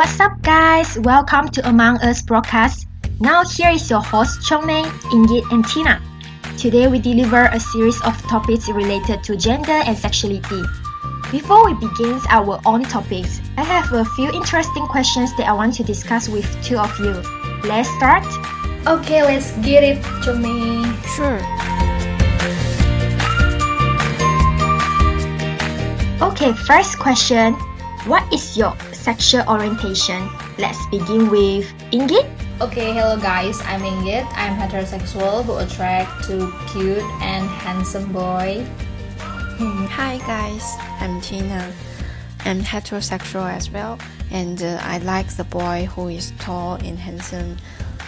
What's up, guys? Welcome to Among Us broadcast. Now, here is your host Chongmei, Inggit, and Tina. Today, we deliver a series of topics related to gender and sexuality. Before we begin our own topics, I have a few interesting questions that I want to discuss with two of you. Let's start. Okay, let's get it, Chongmei. Sure. Okay, first question. What is your sexual orientation? Let's begin with Inggit. Okay, hello guys, I'm Inggit. I'm heterosexual who attract to cute and handsome boy. Hi guys, I'm Tina. I'm heterosexual as well, and uh, I like the boy who is tall and handsome.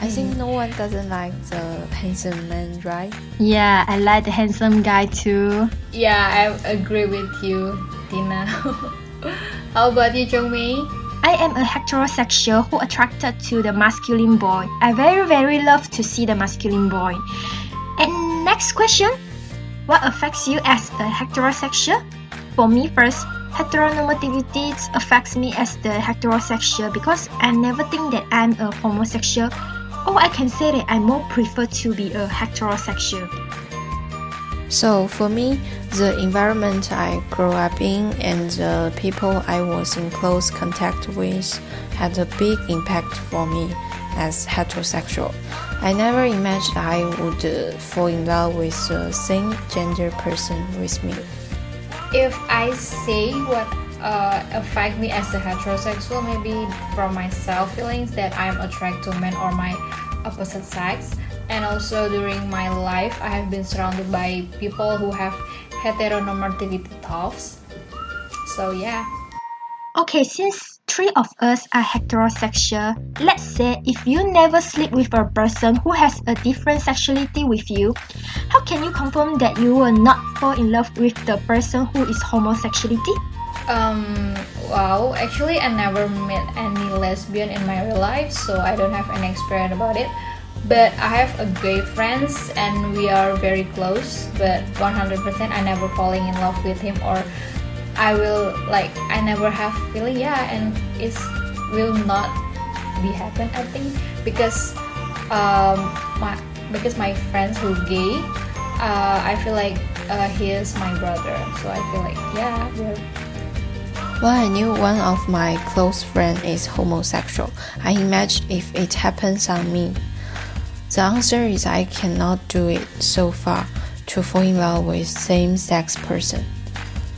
I think no one doesn't like the handsome man, right? Yeah, I like the handsome guy too. Yeah, I agree with you, Tina. How about you, Chongmei? I am a heterosexual who attracted to the masculine boy. I very very love to see the masculine boy. And next question, what affects you as a heterosexual? For me first, heteronormativity affects me as the heterosexual because I never think that I'm a homosexual. Or I can say that I more prefer to be a heterosexual. So for me, the environment I grew up in and the people I was in close contact with had a big impact for me as heterosexual. I never imagined I would uh, fall in love with a same gender person with me. If I say what uh, affect me as a heterosexual, maybe from my self feelings that I'm attracted to men or my opposite sex, and also during my life, I have been surrounded by people who have heteronormativity thoughts. So yeah. Okay, since three of us are heterosexual, let's say if you never sleep with a person who has a different sexuality with you, how can you confirm that you will not fall in love with the person who is homosexuality? Um, wow, actually, I never met any lesbian in my real life, so I don't have any experience about it. But I have a gay friends and we are very close. But 100% I never falling in love with him or I will like I never have feeling yeah and it will not be happen I think because um my because my friends who gay uh, I feel like uh, he is my brother so I feel like yeah we're Well, I knew one of my close friend is homosexual. I imagine if it happens on me. The answer is I cannot do it so far to fall in love with same-sex person.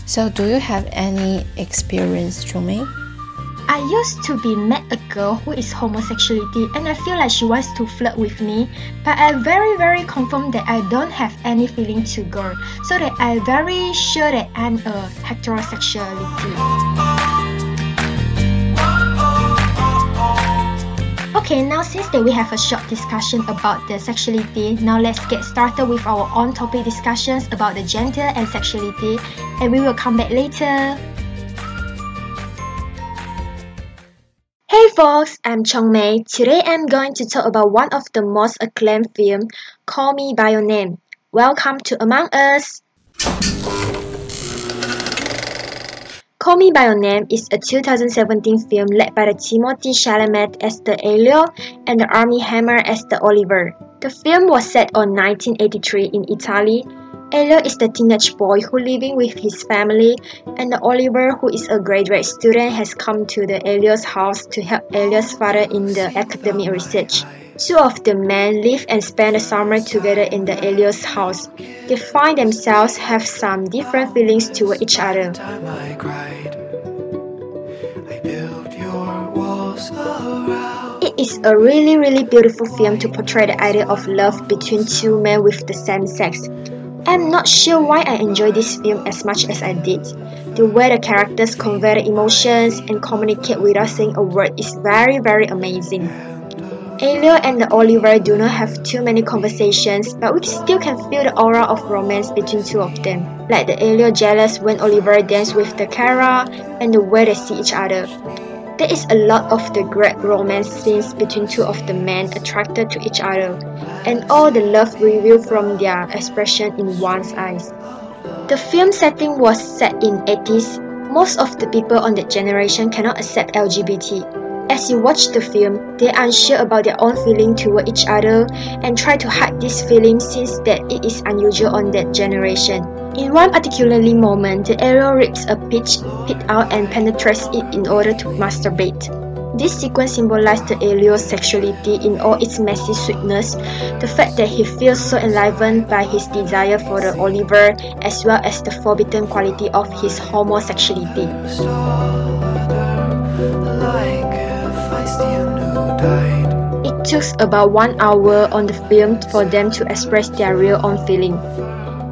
So, do you have any experience, Chongmei? I used to be met a girl who is homosexuality and I feel like she wants to flirt with me, but I very very confirm that I don't have any feeling to girl, so that I very sure that I'm a heterosexuality. Okay, now since that we have a short discussion about the sexuality, now let's get started with our on-topic discussions about the gender and sexuality, and we will come back later. Hey folks, I'm Chong Mei. Today I'm going to talk about one of the most acclaimed film, Call Me by Your Name. Welcome to Among Us. Call Me by Your Name is a 2017 film led by the Timothée Chalamet as the Elio and the Armie Hammer as the Oliver. The film was set on 1983 in Italy. Elio is the teenage boy who living with his family, and the Oliver, who is a graduate student, has come to the Elio's house to help Elio's father in the academic research. Two of the men live and spend the summer together in the Elio's house. They find themselves have some different feelings toward each other. I cried. I built your walls. It is a really really beautiful film to portray the idea of love between two men with the same sex. I'm not sure why I enjoyed this film as much as I did. The way the characters convey the emotions and communicate without saying a word is very very amazing. Elio and Oliver do not have too many conversations, but we still can feel the aura of romance between two of them. Like the Elio jealous when Oliver dances with the Chiara and the way they see each other. There is a lot of the great romance scenes between two of the men attracted to each other, and all the love revealed from their expression in one's eyes. The film setting was set in 80s. Most of the people on that generation cannot accept LGBT. As you watch the film, they are unsure about their own feeling toward each other and try to hide this feeling since that it is unusual on that generation. In one particularly moment, the arrow rips a peach pit out and penetrates it in order to masturbate. This sequence symbolizes the Elio's sexuality in all its messy sweetness, the fact that he feels so enlivened by his desire for the Oliver, as well as the forbidden quality of his homosexuality. It took about one hour on the film for them to express their real own feeling.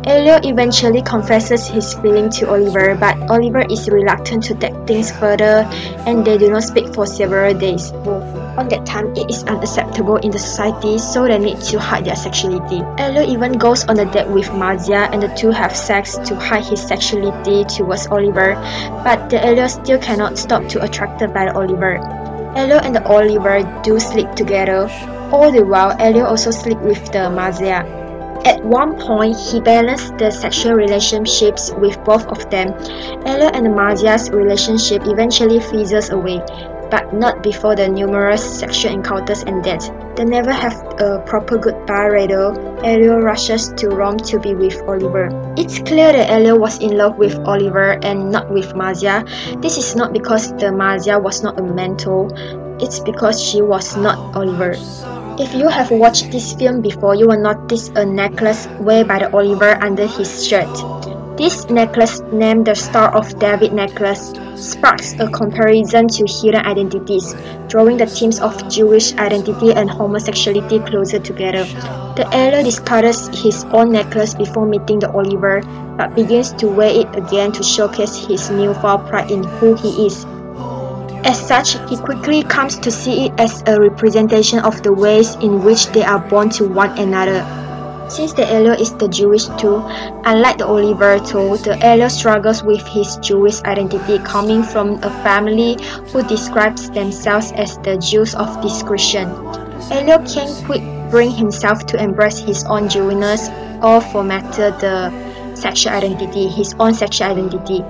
Elio eventually confesses his feeling to Oliver, but Oliver is reluctant to take things further and they do not speak for several days. On that time, it is unacceptable in the society, so they need to hide their sexuality. Elio even goes on a date with Marzia and the two have sex to hide his sexuality towards Oliver, but the Elio still cannot stop to attracted by Oliver. Elio and Oliver do sleep together. All the while, Elio also sleep with the Marzia. At one point, he balanced the sexual relationships with both of them. Elio and Marzia's relationship eventually fizzles away, but not before the numerous sexual encounters and deaths. They never have a proper goodbye rather. Elio rushes to Rome to be with Oliver. It's clear that Elio was in love with Oliver and not with Marzia. This is not because the Marzia was not a mentor, it's because she was not Oliver. If you have watched this film before, you will notice a necklace wear by the Oliver under his shirt. This necklace, named the Star of David necklace, sparks a comparison to hidden identities, drawing the themes of Jewish identity and homosexuality closer together. The Elio discards his own necklace before meeting the Oliver, but begins to wear it again to showcase his newfound pride in who he is as such, he quickly comes to see it as a representation of the ways in which they are born to one another. Since the Elio is the Jewish too, unlike the Oliver too, the Elio struggles with his Jewish identity coming from a family who describes themselves as the Jews of discretion. Elio can't quite bring himself to embrace his own Jewishness or for matter the sexual identity, his own sexual identity.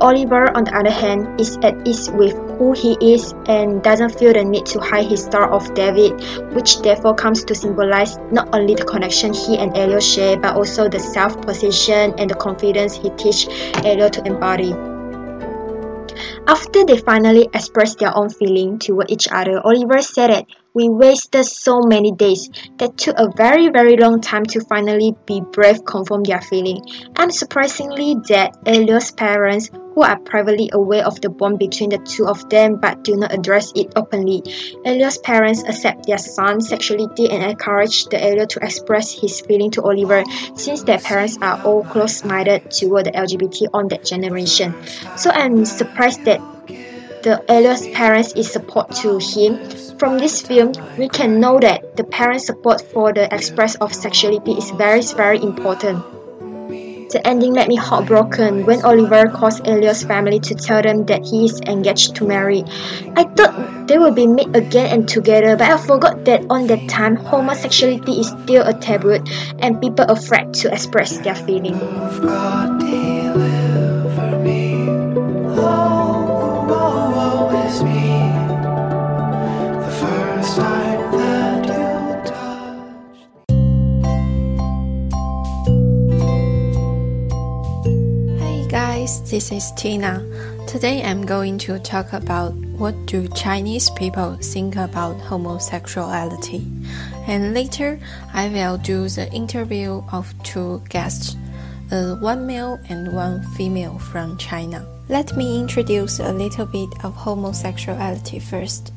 Oliver, on the other hand, is at ease with who he is and doesn't feel the need to hide his Star of David, which therefore comes to symbolize not only the connection he and Elio share, but also the self-possession and the confidence he teach Elio to embody. After they finally expressed their own feeling toward each other, Oliver said that we wasted so many days that took a very very long time to finally be brave confirm their feeling. I'm surprisingly that Elio's parents, who are privately aware of the bond between the two of them but do not address it openly. Elio's parents accept their son's sexuality and encourage the Elio to express his feeling to Oliver since their parents are all close-minded toward the LGBT on that generation. So I'm surprised that the Elio's parents is support to him from this film, we can know that the parents' support for the express of sexuality is very, very important. The ending made me heartbroken when Oliver calls Elio's family to tell them that he is engaged to marry. I thought they would be meet again and together, but I forgot that on that time homosexuality is still a taboo and people afraid to express their feeling. this is Tina. Today I'm going to talk about what do Chinese people think about homosexuality. And later I will do the interview of two guests, uh, one male and one female from China. Let me introduce a little bit of homosexuality first.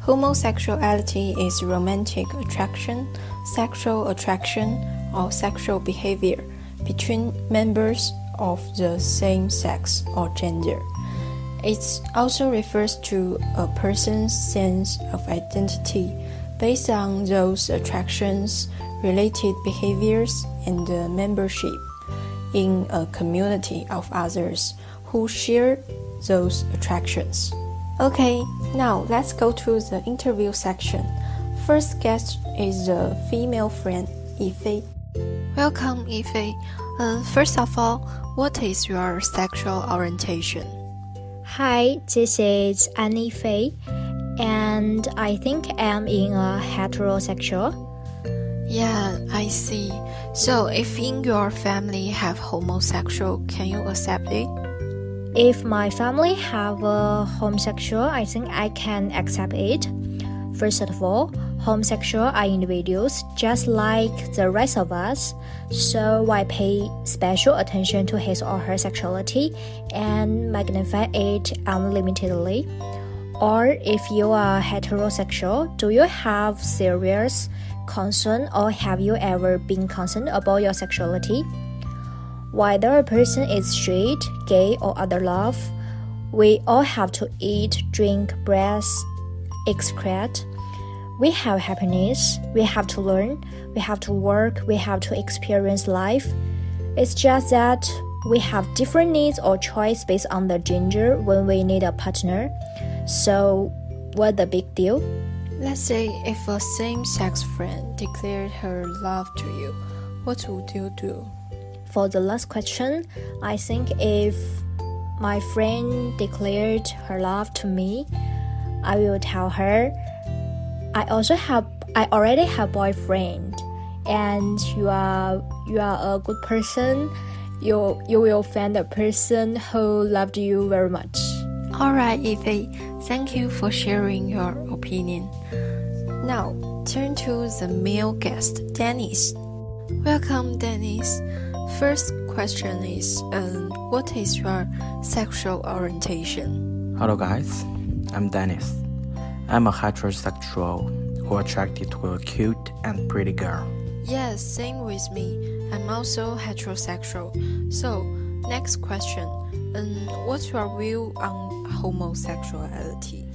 Homosexuality is romantic attraction, sexual attraction, or sexual behavior between members of the same sex or gender. It also refers to a person's sense of identity based on those attractions, related behaviors, and membership in a community of others who share those attractions. Okay, now let's go to the interview section. First guest is the female friend Yifei. Welcome, Yifei. Uh, first of all, what is your sexual orientation? Hi, this is Annie Fei, and I think I'm in a heterosexual. Yeah, I see. So if in your family have homosexual, can you accept it? If my family have a homosexual, I think I can accept it. First of all, homosexual are individuals just like the rest of us, so why pay special attention to his or her sexuality and magnify it unlimitedly? Or if you are heterosexual, do you have serious concern or have you ever been concerned about your sexuality? Whether a person is straight, gay, or other love, we all have to eat, drink, breathe, excrete. We have happiness, we have to learn, we have to work, we have to experience life. It's just that we have different needs or choice based on the gender when we need a partner. So, what the big deal? Let's say if a same sex friend declared her love to you, what would you do? For the last question, I think if my friend declared her love to me, I will tell her I also have I already have boyfriend and you are you are a good person. You you will find a person who loved you very much. Alright, Yifei, thank you for sharing your opinion. Now, turn to the male guest, Dennis. Welcome, Dennis. First question is um, What is your sexual orientation? Hello, guys. I'm Dennis. I'm a heterosexual who attracted to a cute and pretty girl. Yes, same with me. I'm also heterosexual. So, next question. Um, what's your view on homosexuality?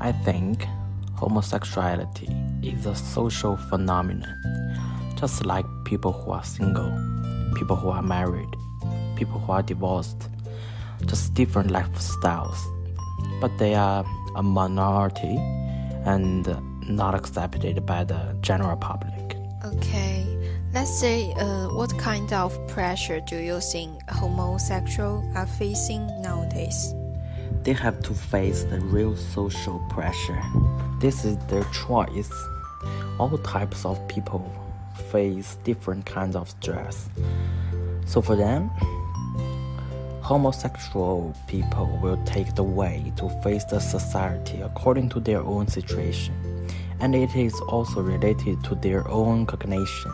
I think homosexuality is a social phenomenon, just like people who are single, people who are married, people who are divorced, just different lifestyles. But they are a minority and not accepted by the general public. Okay, let's say, uh, what kind of pressure do you think homosexuals are facing nowadays? They have to face the real social pressure. This is their choice. All types of people face different kinds of stress. So for them, homosexual people will take the way to face the society according to their own situation, and it is also related to their own cognition.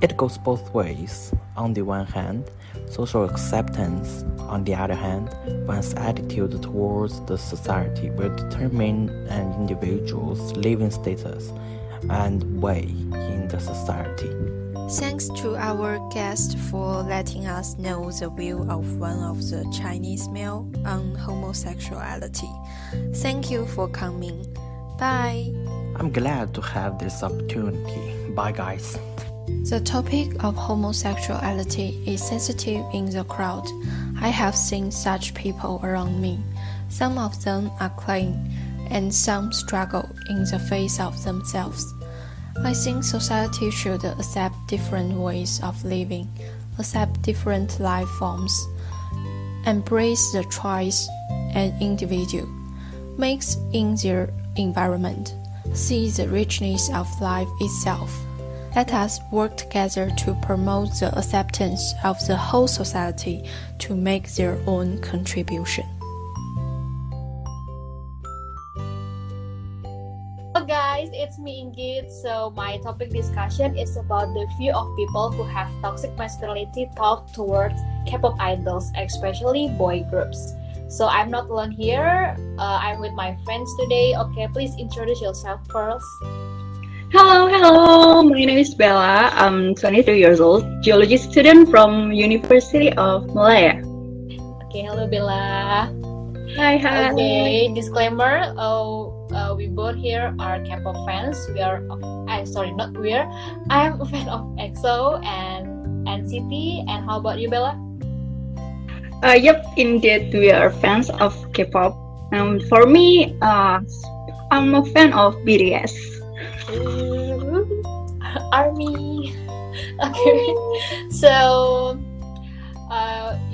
It, goes both ways. On the one hand, social acceptance, on the other hand, one's attitude towards the society will determine an individual's living status and way in the society. Thanks to our guest for letting us know the view of one of the Chinese male on homosexuality. Thank you for coming. Bye. I'm glad to have this opportunity. Bye, guys. The topic of homosexuality is sensitive in the crowd. I have seen such people around me. Some of them are clean, and some struggle in the face of themselves. I think society should accept different ways of living, accept different life forms, embrace the choice an individual makes in their environment, see the richness of life itself. Let us work together to promote the acceptance of the whole society to make their own contribution. So my topic discussion is about the view of people who have toxic masculinity thought towards K-pop idols, especially boy groups. So I'm not alone here. Uh, I'm with my friends today. Okay, please introduce yourself first. Hello, hello. My name is Bella. I'm 23 years old, geology student from University of Malaya. Okay, hello Bella. Hi, hi. Okay, disclaimer. Uh, uh, we both here are K-pop fans. We are, I'm sorry, not we are. I'm a fan of EXO and NCT. And how about you, Bella? Uh, yep, indeed, we are fans of K-pop. Um, for me, uh, I'm a fan of BTS. Army. Okay, so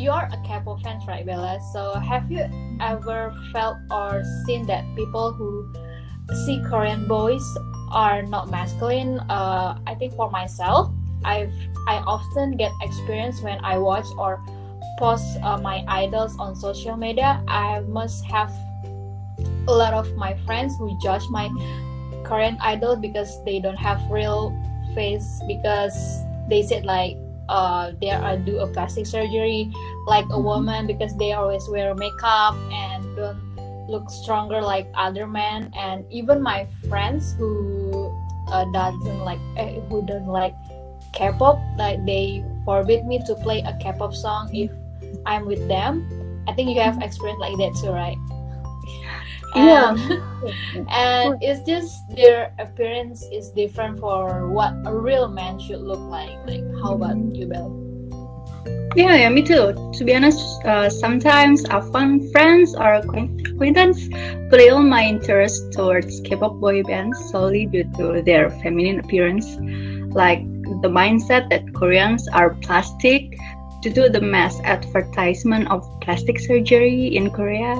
you are a K-pop fan, right, Bella? So have you ever felt or seen that people who see Korean boys are not masculine? Uh, I think for myself, I've I often get experience when I watch or post uh, my idols on social media. I must have a lot of my friends who judge my Korean idol because they don't have real face because they said like uh, they are do a plastic surgery like a woman because they always wear makeup and don't look stronger like other men. And even my friends who uh, doesn't like eh, who don't like K-pop like they forbid me to play a K-pop song if I'm with them. I think you have experience like that too right Yeah. and, and it's just their appearance is different for what a real man should look like like how about you Belle Yeah, yeah, me too. To be honest, uh, sometimes I find friends or acquaintances feel my interest towards K-pop boy bands solely due to their feminine appearance, like the mindset that Koreans are plastic to do the mass advertisement of plastic surgery in Korea.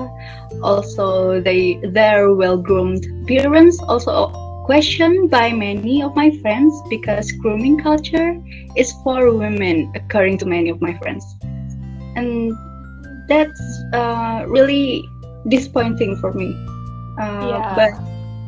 Also, they their well-groomed appearance also questioned by many of my friends because grooming culture is for women, according to many of my friends, and that's uh, really disappointing for me. Uh, Yeah. But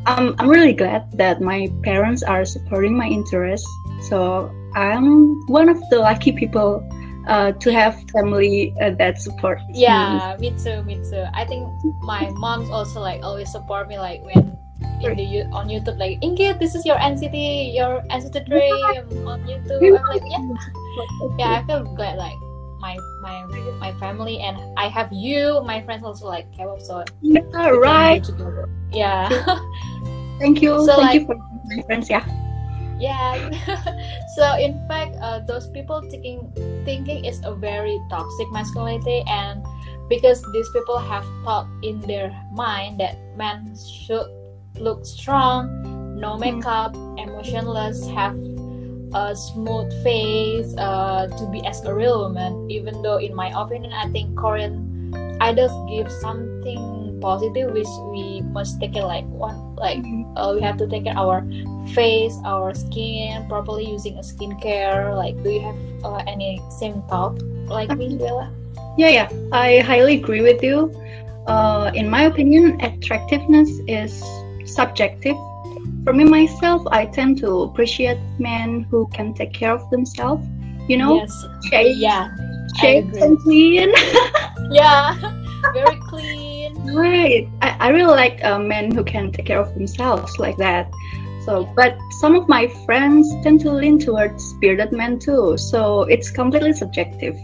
I'm I'm really glad that my parents are supporting my interests. So I'm one of the lucky people uh, to have family uh, that support. yeah me too me too i think my mom's also like always support me like when in the you- on youtube like inggit this is your nct your nct dream on youtube i'm like yeah yeah i feel glad like my my my family and i have you my friends also like k-pop so Yeah, right. yeah Thank you. So, Thank you like- for my friends. Yeah. Yeah. So in fact uh, those people thinking thinking is a very toxic masculinity and because these people have thought in their mind that men should look strong no makeup emotionless have a smooth face uh, to be as a real woman. Even though in my opinion i think korean idols give something positive which we must take it like one like uh, we have to take care our face our skin properly using a skincare like do you have uh, any same thought like me Bella? Yeah, yeah. I highly agree with you. Uh, in my opinion, attractiveness is subjective. For me myself, I tend to appreciate men who can take care of themselves. You know, yes yeah and clean. yeah very clean right. I, I really like uh, men who can take care of themselves like that. So, but some of my friends tend to lean towards bearded men too. So it's completely subjective.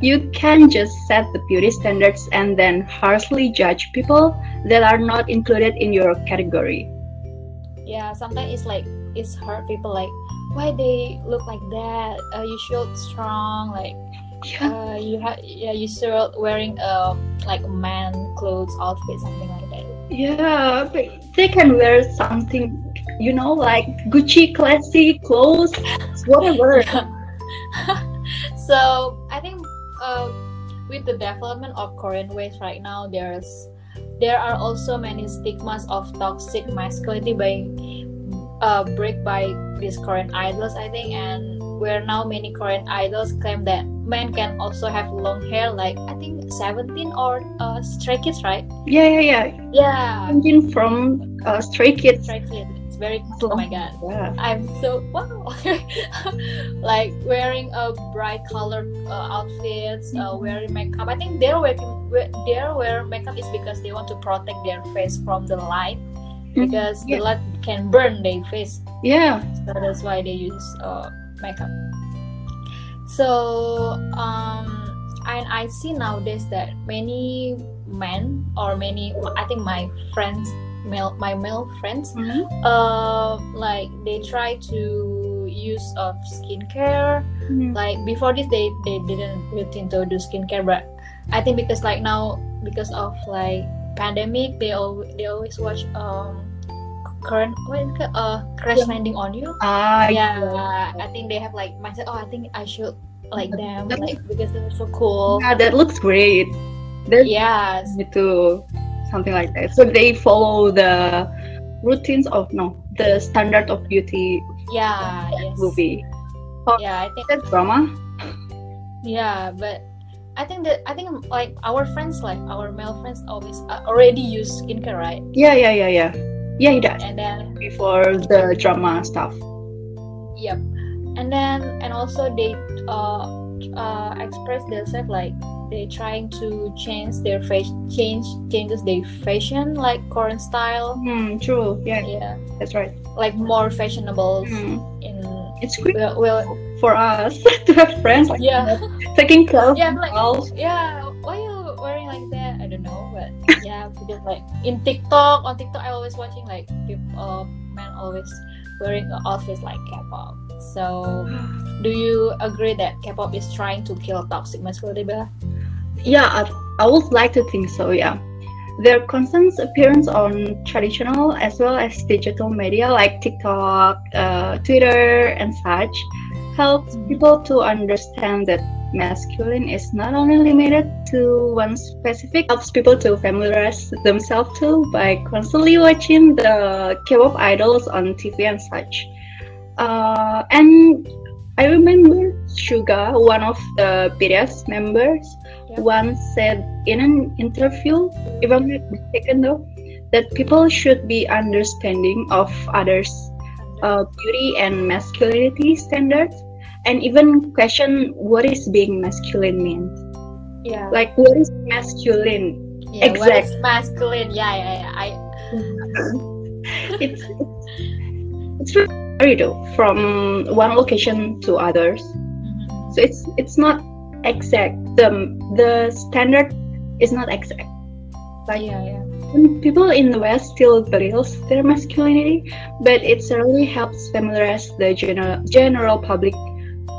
You can just set the beauty standards and then harshly judge people that are not included in your category. yeah sometimes it's like it's hurt people like why they look like that uh, you should strong like Yeah, uh, you have yeah you should wearing a like man clothes outfit something like that yeah, but they can wear something, you know, like Gucci classy clothes, whatever. so I think uh, with the development of Korean ways right now, there's there are also many stigmas of toxic masculinity by uh, break by these Korean idols, I think, and where now many Korean idols claim that men can also have long hair, like I think 17 or uh, Stray Kids, right? Yeah, yeah, yeah. Yeah, Changbin from uh, Stray Kids. Stray Kids. It's very oh my god. Yeah. I'm so wow, like wearing a bright colored uh, outfits, uh, wearing makeup. I think they're wearing they're wearing makeup is because they want to protect their face from the light because yeah. the light can burn their face. Yeah. So that's why they use uh, makeup. So um, and I see nowadays that many men or many I think my friends male my male friends Mhm. uh, like they try to use of skincare Mhm. like before this they they didn't really into do skincare but i think because like now because of like pandemic they all they always watch um current what is it, uh crash landing on you Ah, yeah i think they have like mindset oh i think i should like them, like because they're so cool. Yeah, that looks great. There's Yes. to something like that. So they follow the routines of no the standard of beauty Yeah. Yes. movie. Yeah, I think. That drama. Yeah, but I think that I think like our friends, like our male friends, always uh, already use skincare, right? Yeah, yeah, yeah, yeah. Yeah, he does And then before the drama stuff. Yep. And then and also they uh, uh express themselves like they trying to change their face change changes their fashion like current style. Hmm, true. Yeah, Yeah. that's right. Like more fashionable Hmm. in It's great well, well for us to have friends like yeah. taking of yeah, like yeah, yeah, because like in TikTok, on TikTok, I always watching like people, uh, men always wearing outfits like K-pop. So, do you agree that K-pop is trying to kill toxic masculinity, Bella? Yeah, I, I would like to think so. Yeah, their constant appearance on traditional as well as digital media like TikTok, uh, Twitter, and such helps people to understand that masculine is not only limited to one specific. Helps people to familiarize themselves too by constantly watching the K-pop idols on TV and such. Uh, and I remember Suga, one of the BTS members, Yeah. once said in an interview, if I'm not mistaken though, that people should be understanding of others' uh, beauty and masculinity standards, and even question what is being masculine means. Yeah, Like what is masculine? yeah, what exact- is masculine? Yeah, yeah, yeah. I It's it's very though from one location to others. Mhm. So it's it's not exact. The the standard is not exact. Like yeah, yeah. People in the West still believes their masculinity, but it certainly helps familiarize the general general public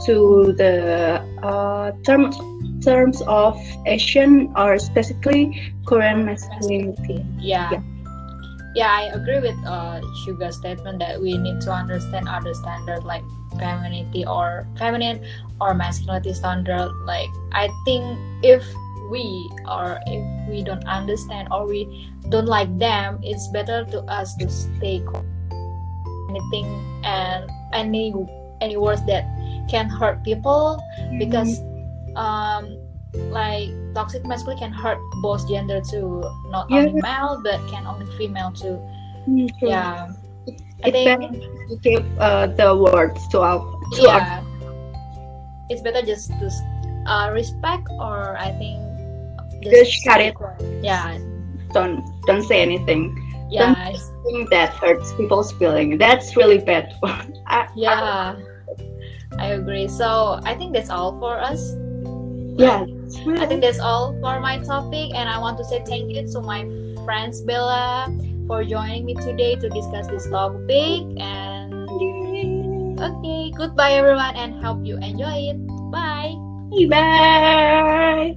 to the uh, terms terms of Asian or specifically Korean masculinity. yeah. Yeah. yeah i agree with uh Suga's statement that we need to understand other standard like femininity or feminine or masculinity standard like i think if we or if we don't understand or we don't like them it's better to us to stay anything and any any words that can hurt people because um like toxic masculinity can hurt both gender too not Yeah. only male but can only female too Mm, true. yeah I It's think better to give uh, the words to our to our yeah it's better just to uh, respect or i think Just stay it. yeah don't don't say anything. yeah it's- Think that hurts people's feeling. That's really bad. I, yeah i agree so i think that's all for us yeah. I think that's all for my topic, and I want to say thank you to my friends Bella for joining me today to discuss this topic. And okay, goodbye everyone, and hope you enjoy it. Bye. Bye.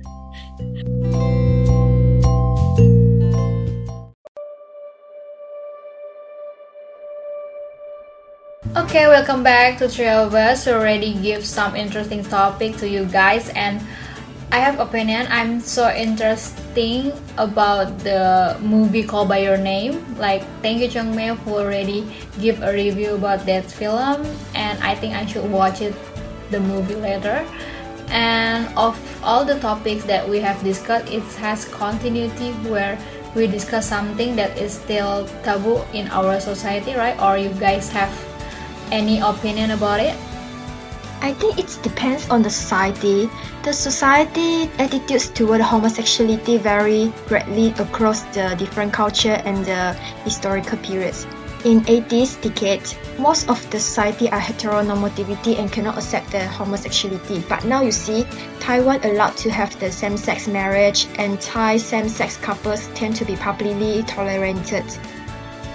Okay, welcome back to three of Us. We already give some interesting topic to you guys, and I have opinion. I'm so interesting about the movie called by Your Name. Like, thank you Chongmei who already give a review about that film, and I think I should watch it the movie later. And of all the topics that we have discussed, it has continuity where we discuss something that is still taboo in our society, right? Or you guys have any opinion about it? I think it depends on the society. The society attitudes toward homosexuality vary greatly across the different culture and the historical periods. In 80s decade, most of the society are heteronormativity and cannot accept the homosexuality. But now you see, Taiwan allowed to have the same-sex marriage and Thai same-sex couples tend to be publicly tolerated.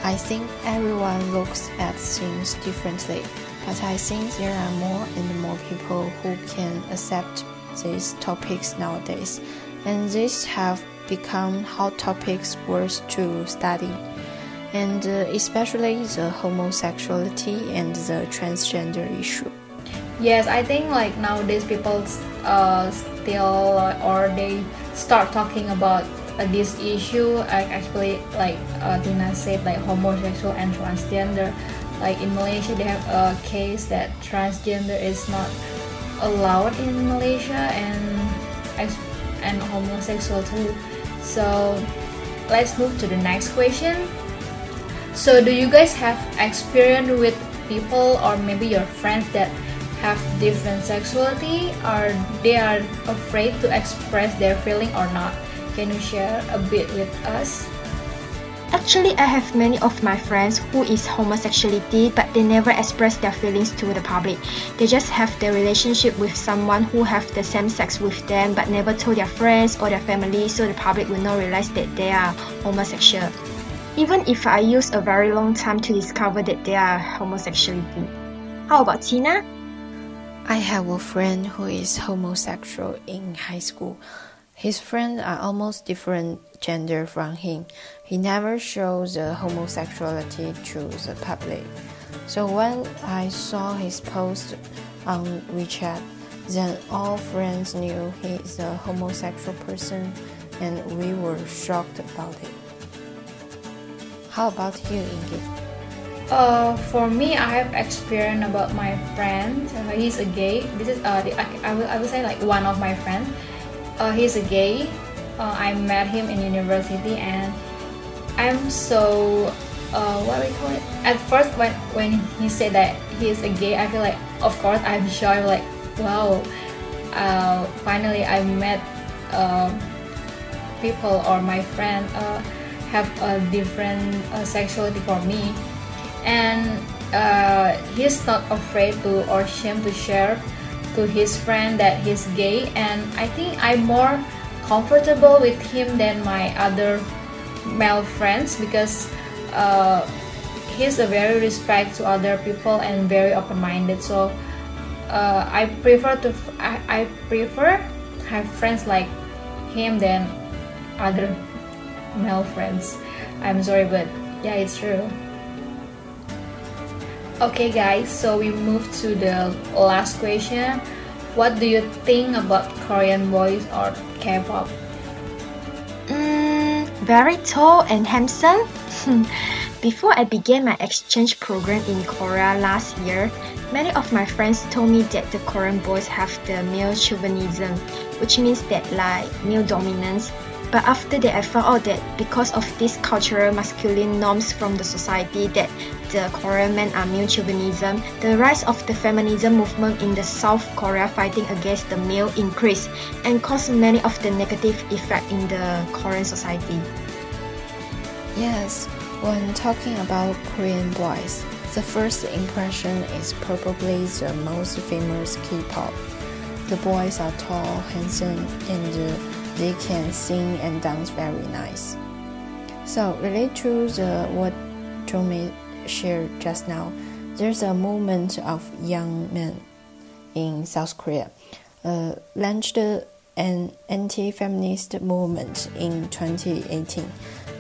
I think everyone looks at things differently, but I think there are more and more people who can accept these topics nowadays, and these have become hot topics worth to study. And uh, especially the homosexuality and the transgender issue. Yes, I think like nowadays people uh, still or they start talking about uh, this issue. Uh, actually, like uh, Tina said, like homosexual and transgender. Like in Malaysia, they have a case that transgender is not allowed in Malaysia and and homosexual too. So let's move to the next question. So do you guys have experience with people or maybe your friends that have different sexuality or they are afraid to express their feeling or not can you share a bit with us Actually, I have many of my friends who is homosexuality but they never express their feelings to the public. They just have their relationship with someone who have the same sex with them but never told their friends or their family so the public will not realize that they are homosexual. Even if I use a very long time to discover that they are homosexuality. How about Tina? I have a friend who is homosexual in high school. His friends are almost different gender from him. He never shows the homosexuality to the public. So when I saw his post on WeChat, then all friends knew he is a homosexual person and we were shocked about it. How about you, Inggit? Uh, for me, I have experience about my friend. Uh, he's a gay. This is uh, the, I, I, will, I will say like one of my friends. Uh, he's a gay. Uh, I met him in university, and I'm so uh, what do we call it? At first, when when he said that he's a gay, I feel like, of course, I'm sure. I'm like, wow. Uh, finally, I met uh, people or my friend uh, have a different uh, sexuality for me and uh, he's not afraid to or ashamed to share to his friend that he's gay and i think i'm more comfortable with him than my other male friends because uh, he's a very respect to other people and very open-minded. So uh, i prefer to I, I prefer have friends like him than other male friends. I'm sorry but yeah it's true Okay guys, so we move to the last question. What do you think about Korean boys or K-pop? Mm, very tall and handsome. Before I began my exchange program in Korea last year, many of my friends told me that the Korean boys have the male chauvinism, which means that like male dominance but after that, I found out that because of these cultural masculine norms from the society that the Korean men are male chauvinism, the rise of the feminism movement in the South Korea fighting against the male increased and caused many of the negative effect in the Korean society. Yes, when talking about Korean boys, the first impression is probably the most famous K-pop. The boys are tall, handsome, and they can sing and dance very nice. So related to the what Chongmei shared just now, there's a movement of young men in South Korea uh, launched an anti-feminist movement in 2018.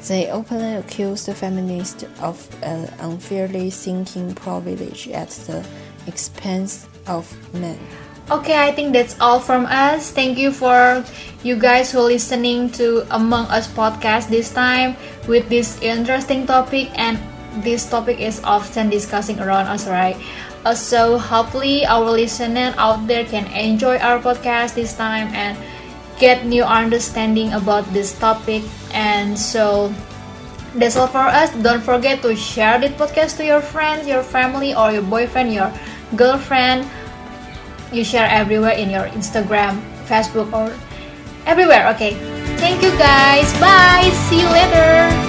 They openly accused the feminists of uh, unfairly seeking privilege at the expense of men. Okay, I think that's all from us. Thank you for you guys who listening to Among Us podcast this time with this interesting topic and this topic is often discussing around us, right? Uh, so hopefully our listener out there can enjoy our podcast this time and get new understanding about this topic. And so that's all for us. Don't forget to share this podcast to your friends, your family, or your boyfriend, your girlfriend you share everywhere in your Instagram, Facebook, or everywhere. Okay. Thank you guys. Bye. See you later.